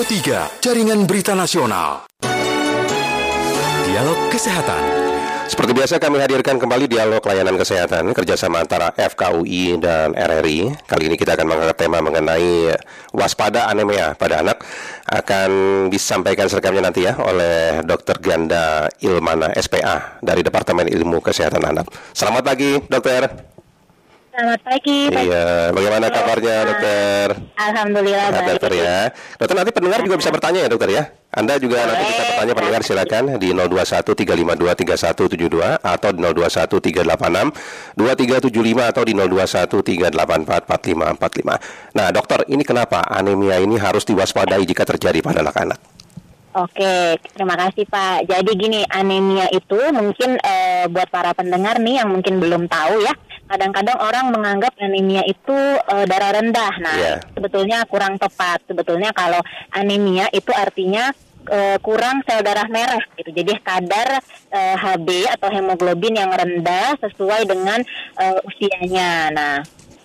Pro 3, Jaringan Berita Nasional. Dialog Kesehatan. Seperti biasa kami hadirkan kembali dialog layanan kesehatan kerjasama antara FKUI dan RRI. Kali ini kita akan mengangkat tema mengenai waspada anemia pada anak. Akan disampaikan selengkapnya nanti ya oleh Dr. Ganda Ilmana SPA dari Departemen Ilmu Kesehatan Anak. Selamat pagi, dokter. Selamat pagi. Pak. Iya, bagaimana kabarnya, dokter? Alhamdulillah Sehat, baik. dokter ya. Dokter nanti pendengar juga bisa bertanya ya, dokter ya. Anda juga nanti bisa bertanya pendengar silakan di 021 352 3172 atau di 021 386 2375 atau di 021 384 4545. Nah, dokter, ini kenapa anemia ini harus diwaspadai jika terjadi pada anak-anak? Oke, terima kasih Pak. Jadi gini, anemia itu mungkin eh, buat para pendengar nih yang mungkin belum tahu ya. Kadang-kadang orang menganggap anemia itu eh, darah rendah. Nah, Iya. sebetulnya kurang tepat. Sebetulnya kalau anemia itu artinya eh, kurang sel darah merah gitu. Jadi kadar eh, HB atau hemoglobin yang rendah sesuai dengan eh, usianya. Nah,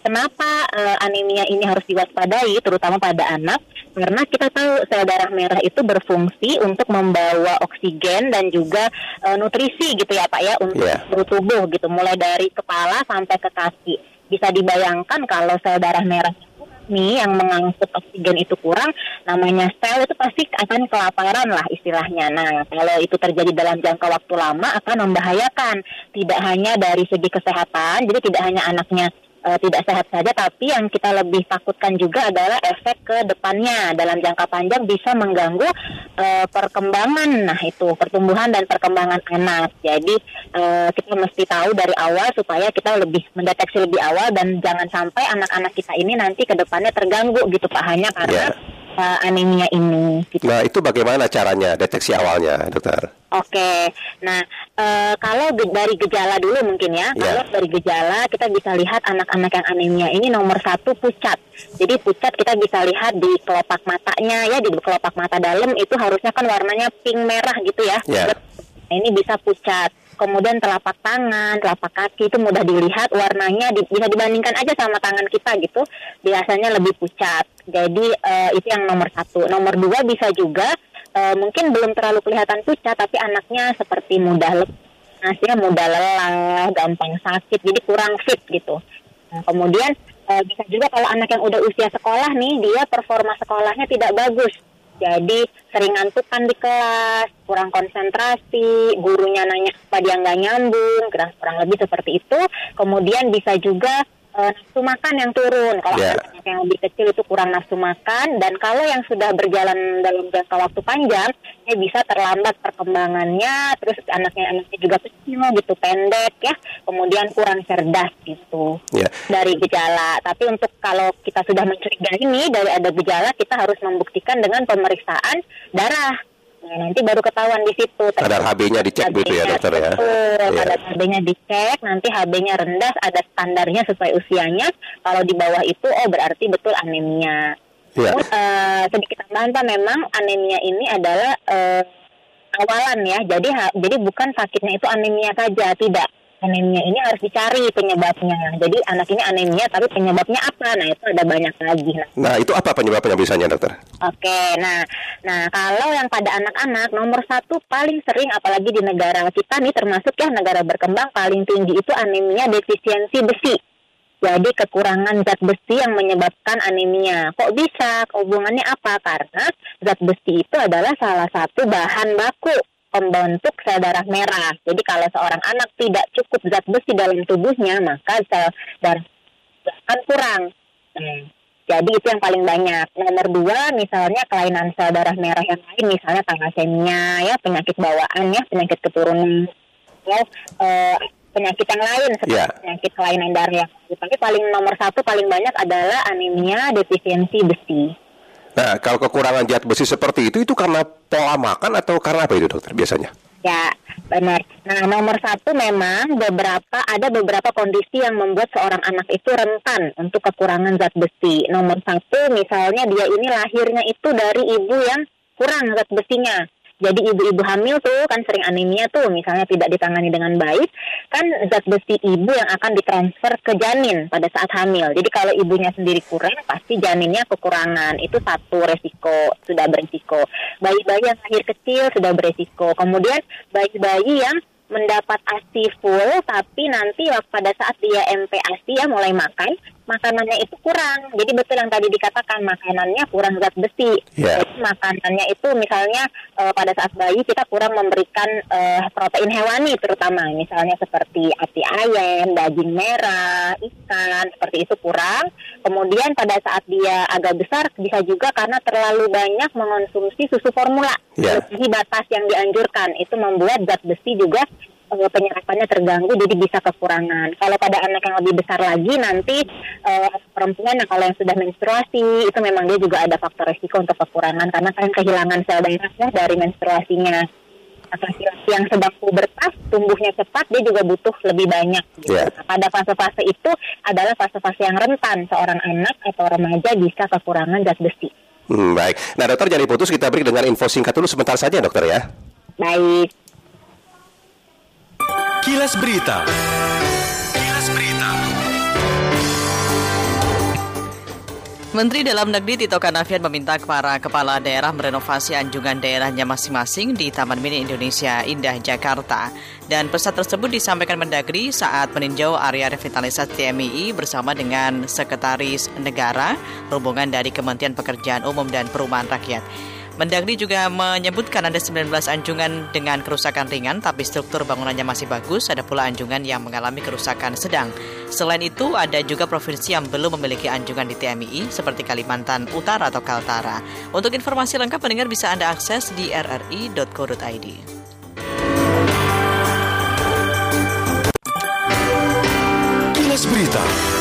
Kenapa eh, anemia ini harus diwaspadai, terutama pada anak? Karena kita tahu sel darah merah itu berfungsi untuk membawa oksigen dan juga eh, nutrisi gitu ya Pak ya untuk Iya. seluruh tubuh gitu, mulai dari kepala sampai ke kaki. Bisa dibayangkan kalau sel darah merah nih yang mengangkut oksigen itu kurang, namanya sel itu pasti akan kelaparan lah istilahnya. Nah, kalau itu terjadi dalam jangka waktu lama akan membahayakan. Tidak hanya dari segi kesehatan, jadi tidak hanya anaknya eh, tidak sehat saja, tapi yang kita lebih takutkan juga adalah efek ke depannya. Dalam jangka panjang bisa mengganggu eh, perkembangan, nah itu pertumbuhan dan perkembangan anak. Jadi eh, kita mesti tahu dari awal supaya kita lebih mendeteksi lebih awal dan jangan sampai anak-anak kita ini nanti ke depannya terganggu gitu Pak. Hanya karena eh, anemia ini. Gitu. Nah, itu bagaimana caranya deteksi awalnya, dokter? Oke, nah eh, kalau ge- dari gejala dulu mungkin ya, Ya. kalau dari gejala kita bisa lihat anak-anak yang anemia ini nomor satu pucat. Jadi pucat kita bisa lihat di kelopak matanya ya, di kelopak mata dalam itu harusnya kan warnanya pink merah gitu ya. Ya. Nah, ini bisa pucat. Kemudian telapak tangan, telapak kaki itu mudah dilihat warnanya di- bisa dibandingkan aja sama tangan kita gitu, biasanya lebih pucat. Jadi eh, itu yang nomor satu. Nomor dua bisa juga eh, mungkin belum terlalu kelihatan pucat, tapi anaknya seperti mudah lemas, ya, mudah lelah, gampang sakit, jadi kurang fit gitu. Nah, kemudian eh, bisa juga kalau anak yang udah usia sekolah nih, dia performa sekolahnya tidak bagus. Jadi sering ngantukan di kelas, kurang konsentrasi, gurunya nanya apa dia nggak nyambung, kurang, kurang lebih seperti itu. Kemudian bisa juga eh, nafsu makan yang turun. Kalau Ya. anak yang lebih kecil itu kurang nafsu makan, dan kalau yang sudah berjalan dalam jangka waktu panjang, dia bisa terlambat perkembangannya, terus anaknya anaknya juga kecil gitu, pendek ya, kemudian kurang cerdas gitu Ya. dari gejala. Tapi untuk kalau kita sudah mencurigai ini dari ada gejala, kita harus membuktikan dengan pemeriksaan darah. Nah, nanti baru ketahuan di situ. Kadar HB-nya dicek begitu ya, HB-nya, dokter ya? Betul, kadar HB-nya dicek, nanti HB-nya rendah, ada standarnya sesuai usianya. Kalau di bawah itu, oh berarti betul anemia. Iya. Namun, eh, sedikit tambahan Pak, memang anemia ini adalah eh, awalan ya. Jadi ha- jadi bukan sakitnya itu anemia saja, tidak. Anemia ini harus dicari penyebabnya. Jadi anak ini anemia, tapi penyebabnya apa? Nah itu ada banyak lagi. Nah, Nah, itu apa penyebabnya biasanya, dokter? Oke, nah, nah kalau yang pada anak-anak nomor satu paling sering, apalagi di negara kita nih termasuk ya negara berkembang paling tinggi itu anemia defisiensi besi. Jadi kekurangan zat besi yang menyebabkan anemia. Kok bisa? Hubungannya apa? Karena zat besi itu adalah salah satu bahan baku pembentuk sel darah merah. Jadi kalau seorang anak tidak cukup zat besi dalam tubuhnya, maka sel darah akan kurang. Hmm. Jadi itu yang paling banyak. Nomor dua, misalnya kelainan sel darah merah yang lain, misalnya thalassemia, ya penyakit bawaan, ya penyakit keturunan, ya eh, penyakit yang lain seperti Ya. penyakit kelainan darah. Tapi paling nomor satu paling banyak adalah anemia defisiensi besi. Nah, kalau kekurangan zat besi seperti itu, itu karena pola makan atau karena apa itu, dokter, biasanya? Ya, benar. Nah, nomor satu memang beberapa ada beberapa kondisi yang membuat seorang anak itu rentan untuk kekurangan zat besi. Nomor satu, misalnya dia ini lahirnya itu dari ibu yang kurang zat besinya. Jadi ibu-ibu hamil tuh kan sering anemia tuh, misalnya tidak ditangani dengan baik, kan zat besi ibu yang akan ditransfer ke janin pada saat hamil. Jadi kalau ibunya sendiri kurang, pasti janinnya kekurangan. Itu satu resiko, sudah berisiko. Bayi-bayi yang lahir kecil sudah beresiko. Kemudian bayi-bayi yang mendapat ASI full tapi nanti pada saat dia MPASI ya mulai makan makanannya itu kurang. Jadi betul yang tadi dikatakan makanannya kurang zat besi. Yeah. Jadi makanannya itu misalnya uh, pada saat bayi kita kurang memberikan uh, protein hewani terutama misalnya seperti ati ayam, daging merah, ikan seperti itu kurang. Kemudian pada saat dia agak besar bisa juga karena terlalu banyak mengonsumsi susu formula. Yeah. Lebih batas yang dianjurkan itu membuat zat besi juga uh, penyerapannya terganggu jadi bisa kekurangan. Kalau pada anak yang lebih besar lagi nanti uh, perempuan yang kalau yang sudah menstruasi itu memang dia juga ada faktor risiko untuk kekurangan karena kan kehilangan sel darahnya dari menstruasinya. Laki-laki yang sedang pubertas tumbuhnya cepat dia juga butuh lebih banyak. Gitu. Yeah. Nah, pada fase-fase itu adalah fase-fase yang rentan seorang anak atau remaja bisa kekurangan zat besi. Hmm, baik. Nah dokter jangan diputus kita beri dengan info singkat dulu sebentar saja dokter ya. Baik. Kilas Berita. Kilas Berita. Menteri Dalam Negeri Tito Karnavian meminta para kepala daerah merenovasi anjungan daerahnya masing-masing di Taman Mini Indonesia Indah Jakarta. Dan pesan tersebut disampaikan Mendagri saat meninjau area revitalisasi TMI bersama dengan Sekretaris Negara, rombongan dari Kementerian Pekerjaan Umum dan Perumahan Rakyat. Mendagri juga menyebutkan ada 19 anjungan dengan kerusakan ringan tapi struktur bangunannya masih bagus, ada pula anjungan yang mengalami kerusakan sedang. Selain itu, ada juga provinsi yang belum memiliki anjungan di TMI seperti Kalimantan Utara atau Kaltara. Untuk informasi lengkap pendengar bisa Anda akses di rri.co.id. Berita.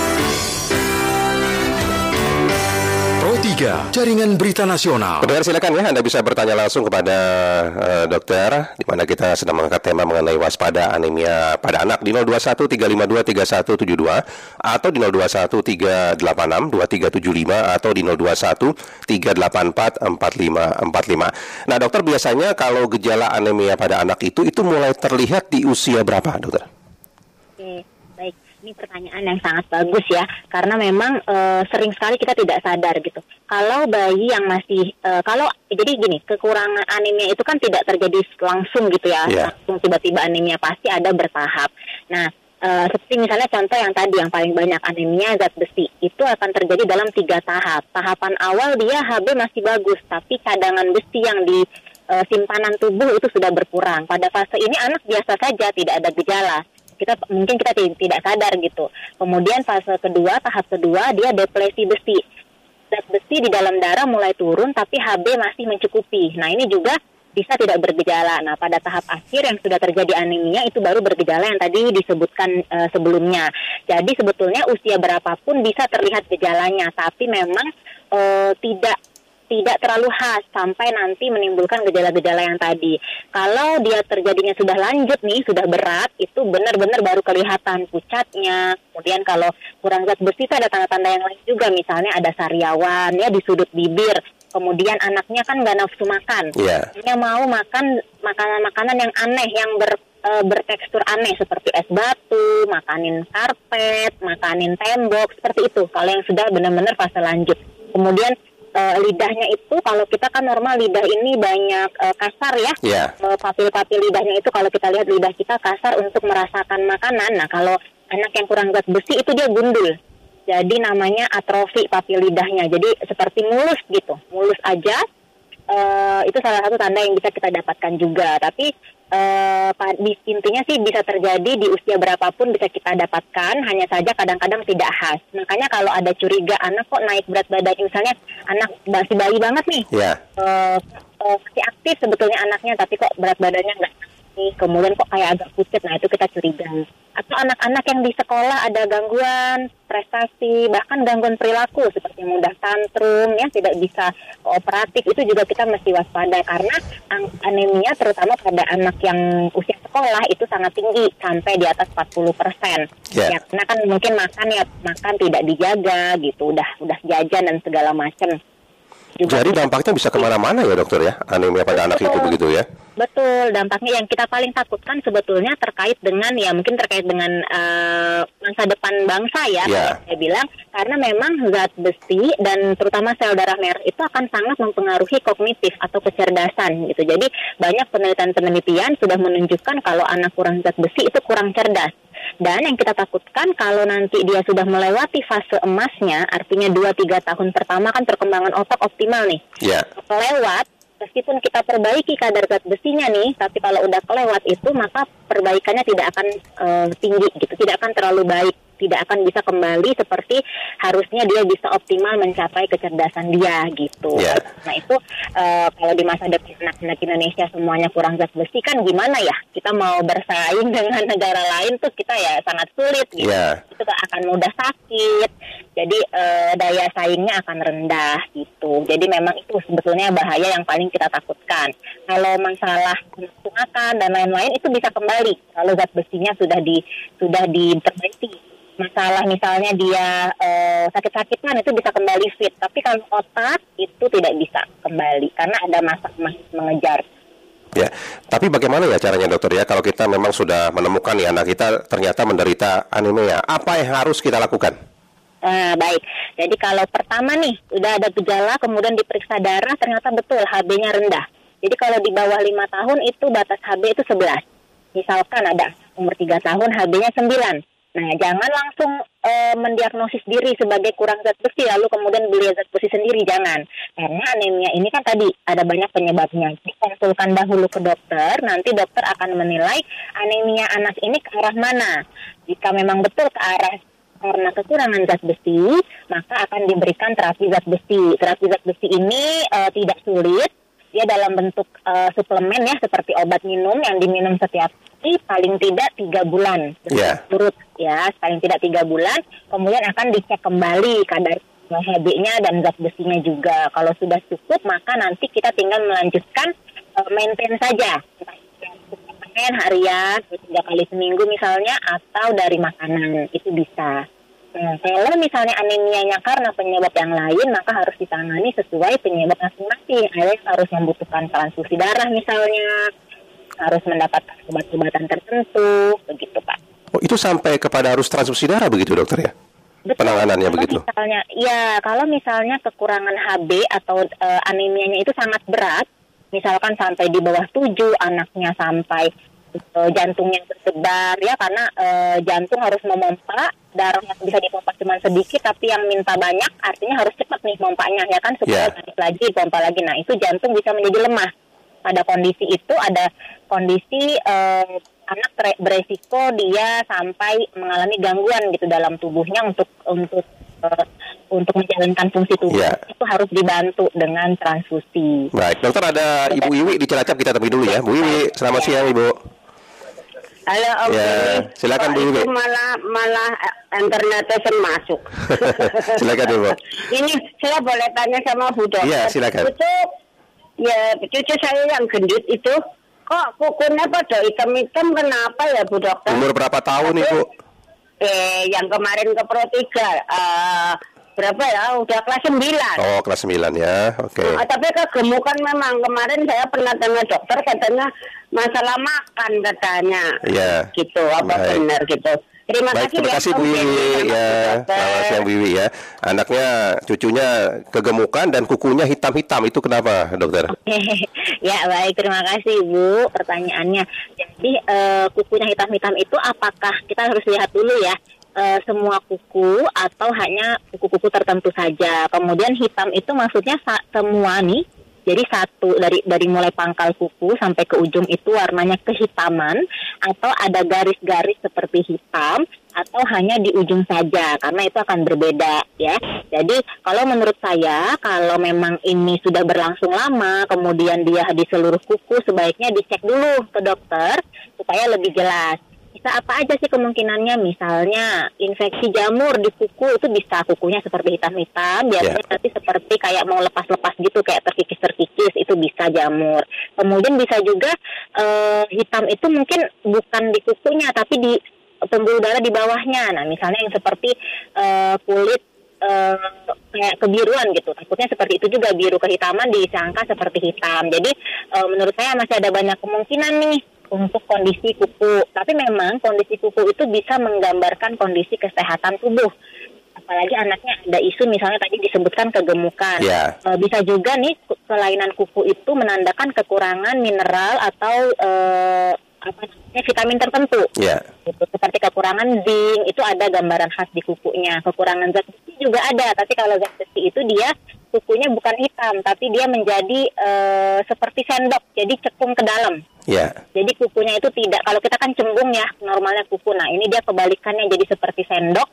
3, Jaringan Berita Nasional. Pendengar silakan ya Anda bisa bertanya langsung kepada eh, dokter di mana kita sedang mengangkat tema mengenai waspada anemia pada anak di 021 352 3172 atau di 021 386 2375 atau di 021 384 4545. Nah, dokter biasanya kalau gejala anemia pada anak itu itu mulai terlihat di usia berapa, dokter? Ini pertanyaan yang sangat bagus ya, karena memang eh, sering sekali kita tidak sadar gitu. Kalau bayi yang masih, eh, kalau jadi gini, kekurangan anemia itu kan tidak terjadi langsung gitu ya, Iya. langsung tiba-tiba anemia pasti ada bertahap. Nah, eh, seperti misalnya contoh yang tadi yang paling banyak anemia zat besi itu akan terjadi dalam tiga tahap. Tahapan awal dia HB masih bagus, tapi cadangan besi yang di eh, simpanan tubuh itu sudah berkurang. Pada fase ini anak biasa saja, tidak ada gejala kita mungkin kita ti- tidak sadar gitu. Kemudian fase kedua, tahap kedua dia depresi besi. Zat besi di dalam darah mulai turun tapi HB masih mencukupi. Nah, ini juga bisa tidak bergejala. Nah, pada tahap akhir yang sudah terjadi anemia itu baru bergejala yang tadi disebutkan eh, sebelumnya. Jadi sebetulnya usia berapapun bisa terlihat gejalanya, tapi memang eh, tidak tidak terlalu khas sampai nanti menimbulkan gejala-gejala yang tadi. Kalau dia terjadinya sudah lanjut nih, sudah berat, itu benar-benar baru kelihatan pucatnya. Kemudian kalau kurang zat besi itu ada tanda-tanda yang lain juga, misalnya ada sariawan ya di sudut bibir. Kemudian anaknya kan nggak nafsu makan. Iya. Dia mau makan makanan-makanan yang aneh, yang ber, e, bertekstur aneh seperti es batu, makanin karpet, makanin tembok, seperti itu. Kalau yang sudah benar-benar fase lanjut. Kemudian eh, lidahnya itu kalau kita kan normal lidah ini banyak eh, kasar ya. Iya. Eh, papil-papil lidahnya itu kalau kita lihat lidah kita kasar untuk merasakan makanan. Nah, kalau anak yang kurang zat besi itu dia gundul. Jadi namanya atrofi papil lidahnya. Jadi seperti mulus gitu. Mulus aja. Eh, itu salah satu tanda yang bisa kita dapatkan juga. Tapi eh, intinya sih bisa terjadi di usia berapapun bisa kita dapatkan. Hanya saja kadang-kadang tidak khas. Makanya kalau ada curiga anak kok naik berat badan, misalnya anak masih bayi banget nih, Iya. eh, eh, masih aktif sebetulnya anaknya tapi kok berat badannya nggak kemudian kok kayak agak pucat nah itu kita curiga atau anak-anak yang di sekolah ada gangguan prestasi bahkan gangguan perilaku seperti mudah tantrum ya tidak bisa kooperatif itu juga kita mesti waspada. Karena anemia terutama pada anak yang usia sekolah itu sangat tinggi sampai di atas 40 persen. Ya. ya karena kan mungkin makan ya makan tidak dijaga gitu udah udah jajan dan segala macam Jadi dampaknya bisa ke mana-mana ya dokter ya anemia pada anak itu Betul. begitu ya? Betul, dampaknya yang kita paling takutkan sebetulnya terkait dengan ya mungkin terkait dengan eh, masa depan bangsa ya, Ya. saya bilang karena memang zat besi dan terutama sel darah merah itu akan sangat mempengaruhi kognitif atau kecerdasan gitu. Jadi banyak penelitian-penelitian sudah menunjukkan kalau anak kurang zat besi itu kurang cerdas. Dan yang kita takutkan kalau nanti dia sudah melewati fase emasnya, artinya 2-3 tahun pertama kan perkembangan otak optimal nih Ya. kelewat meskipun kita perbaiki kadar zat besinya nih tapi kalau udah kelewat itu maka perbaikannya tidak akan eh, tinggi gitu tidak akan terlalu baik tidak akan bisa kembali seperti harusnya dia bisa optimal mencapai kecerdasan dia gitu. Ya. Nah itu eh, kalau di masa depan anak-anak Indonesia semuanya kurang zat besi kan gimana ya? Kita mau bersaing dengan negara lain tuh kita ya sangat sulit gitu. Ya. Itu akan mudah sakit. Jadi eh, daya saingnya akan rendah gitu. Jadi memang itu sebetulnya bahaya yang paling kita takutkan. Kalau masalah makan dan lain-lain itu bisa kembali kalau zat besinya sudah di sudah diperbaiki masalah misalnya dia eh, sakit-sakitan itu bisa kembali fit tapi kalau otak itu tidak bisa kembali karena ada masa mengejar Ya, tapi bagaimana ya caranya dokter ya kalau kita memang sudah menemukan ya anak kita ternyata menderita anemia, apa yang harus kita lakukan? Nah, baik. Jadi kalau pertama nih udah ada gejala, kemudian diperiksa darah, ternyata betul HB-nya rendah. Jadi kalau di bawah lima tahun itu batas HB itu 11. Misalkan ada umur 3 tahun HB-nya 9. Nah, jangan langsung eh, mendiagnosis diri sebagai kurang zat besi lalu kemudian beli zat besi sendiri jangan. Karena anemia ini kan tadi ada banyak penyebabnya. Konsulkan dahulu ke dokter, nanti dokter akan menilai anemia anak ini ke arah mana. Jika memang betul ke arah karena kekurangan zat besi, maka akan diberikan terapi zat besi. Terapi zat besi ini eh, tidak sulit, dia dalam bentuk eh, suplemen ya seperti obat minum yang diminum setiap hari paling tidak tiga bulan berturut ya paling tidak tiga bulan. Kemudian akan dicek kembali kadar HB-nya dan zat besinya juga. Kalau sudah cukup maka nanti kita tinggal melanjutkan eh, maintain saja. Suplemen harian tiga kali seminggu misalnya atau dari makanan itu bisa. Nah, kalau misalnya anemianya karena penyebab yang lain, maka harus ditangani sesuai penyebab masing-masing. Ada yang harus membutuhkan transfusi darah misalnya, harus mendapatkan obat-obatan tertentu, begitu Pak. Oh, itu sampai kepada harus transfusi darah begitu dokter ya? Betul. Penanganannya Kalau begitu? Misalnya, ya kalau misalnya kekurangan HB atau eh, anemianya itu sangat berat, misalkan sampai di bawah 7, anaknya sampai eh, jantungnya berdebar ya karena eh, jantung harus memompa darahnya bisa dipompa cuma sedikit tapi yang minta banyak artinya harus cepat nih pompanya ya kan supaya Ya. naik lagi pompa lagi nah itu jantung bisa menjadi lemah pada kondisi itu ada kondisi eh, anak beresiko dia sampai mengalami gangguan gitu dalam tubuhnya untuk untuk eh, untuk menjalankan fungsi tubuh Ya. itu harus dibantu dengan transfusi. Baik, dokter ada Ibu Iwi di Cilacap kita temui dulu ya. Bu Iwi, selamat siang Ibu. Halo Om Ya, Willy. silakan, Bu. Itu malah malah eh, internetnya sen masuk. Silakan Ibu. Ini saya boleh tanya sama Bu Dokter. Iya, silakan. Cucu, ya cucu saya yang gendut itu, kok kukunya pada hitam-hitam kenapa ya Bu Dokter? Umur berapa tahun Ibu? Eh, yang kemarin ke Pro 3, eh, berapa ya? Udah kelas 9. Oh, kelas 9 ya. Oke. Ah, tapi kegemukan memang kemarin saya pernah tanya dokter katanya masalah makan katanya. Iya. Gitu, apa Baik. benar gitu. Terima Baik, kasih terima ya, kasih Om Bu. Wiwi ya. Selamat siang Bu Wiwi ya. Anaknya, cucunya kegemukan dan kukunya hitam-hitam. Itu kenapa, dokter? ya baik terima kasih Bu pertanyaannya. Jadi eh, kukunya hitam-hitam itu apakah kita harus lihat dulu ya eh, semua kuku atau hanya kuku-kuku tertentu saja. Kemudian hitam itu maksudnya semua nih. Jadi satu dari dari mulai pangkal kuku sampai ke ujung itu warnanya kehitaman atau ada garis-garis seperti hitam atau hanya di ujung saja karena itu akan berbeda ya. Jadi kalau menurut saya kalau memang ini sudah berlangsung lama kemudian dia di seluruh kuku sebaiknya dicek dulu ke dokter supaya lebih jelas. Bisa apa aja sih kemungkinannya misalnya infeksi jamur di kuku itu bisa kukunya seperti hitam-hitam biasanya Ya. tapi seperti kayak mau lepas-lepas gitu kayak terkikis-terkikis itu bisa jamur. Kemudian bisa juga eh, hitam itu mungkin bukan di kukunya tapi di pembuluh darah di bawahnya. Nah, misalnya yang seperti eh, kulit eh, kayak kebiruan gitu. Takutnya seperti itu juga biru kehitaman disangka seperti hitam. Jadi eh, menurut saya masih ada banyak kemungkinan nih untuk kondisi kuku. Tapi memang kondisi kuku itu bisa menggambarkan kondisi kesehatan tubuh. Apalagi anaknya ada isu misalnya tadi disebutkan kegemukan. Ya. Eh, bisa juga nih kelainan kuku itu menandakan kekurangan mineral atau eh, apa namanya vitamin tertentu Ya. gitu. Seperti kekurangan zinc itu ada gambaran khas di kukunya. Kekurangan zat besi juga ada, tapi kalau zat besi itu dia kukunya bukan hitam, tapi dia menjadi eh, seperti sendok, jadi cekung ke dalam. Ya. Jadi kukunya itu tidak, kalau kita kan cembung ya normalnya kuku. Nah ini dia kebalikannya jadi seperti sendok,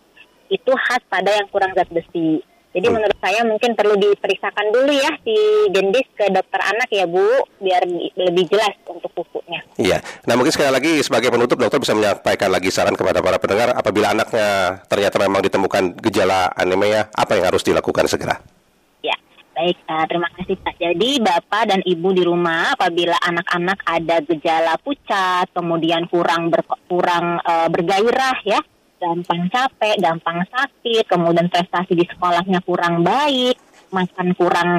itu khas pada yang kurang zat besi. Jadi Hmm. menurut saya mungkin perlu diperiksakan dulu ya si gendis ke dokter anak ya Bu, biar lebih jelas untuk kukunya. Iya. Nah mungkin sekali lagi sebagai penutup dokter bisa menyampaikan lagi saran kepada para pendengar apabila anaknya ternyata memang ditemukan gejala anemia apa yang harus dilakukan segera. Baik. eh, terima kasih Pak. Jadi Bapak dan Ibu di rumah apabila anak-anak ada gejala pucat, kemudian kurang ber, kurang eh, bergairah ya, gampang capek, gampang sakit, kemudian prestasi di sekolahnya kurang baik, makan kurang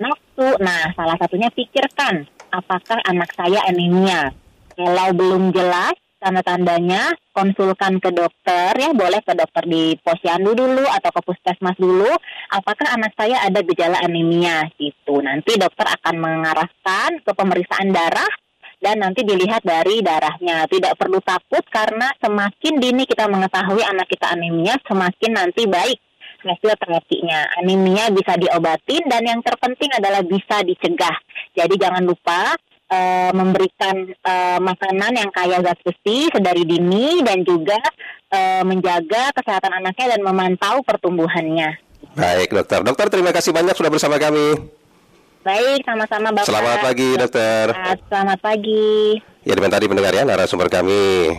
nafsu. Nah, salah satunya pikirkan apakah anak saya anemia. Kalau belum jelas tanda-tandanya, konsulkan ke dokter ya, boleh ke dokter di posyandu dulu atau ke puskesmas dulu. Apakah anak saya ada gejala anemia gitu. Nanti dokter akan mengarahkan ke pemeriksaan darah dan nanti dilihat dari darahnya. Tidak perlu takut karena semakin dini kita mengetahui anak kita anemia, semakin nanti baik hasil terapinya. Anemia bisa diobatin dan yang terpenting adalah bisa dicegah. Jadi jangan lupa eh, memberikan eh, makanan yang kaya zat besi sedari dini dan juga eh, menjaga kesehatan anaknya dan memantau pertumbuhannya. Baik dokter. Dokter terima kasih banyak sudah bersama kami. Baik, sama-sama Bapak. Selamat pagi dokter. Selamat pagi. Ya demikian tadi pendengar ya narasumber kami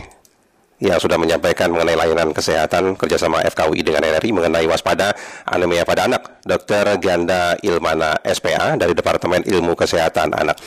yang sudah menyampaikan mengenai layanan kesehatan kerjasama FKUI dengan RRI mengenai waspada anemia pada anak. Dr. Ganda Ilmana SPA dari Departemen Ilmu Kesehatan Anak.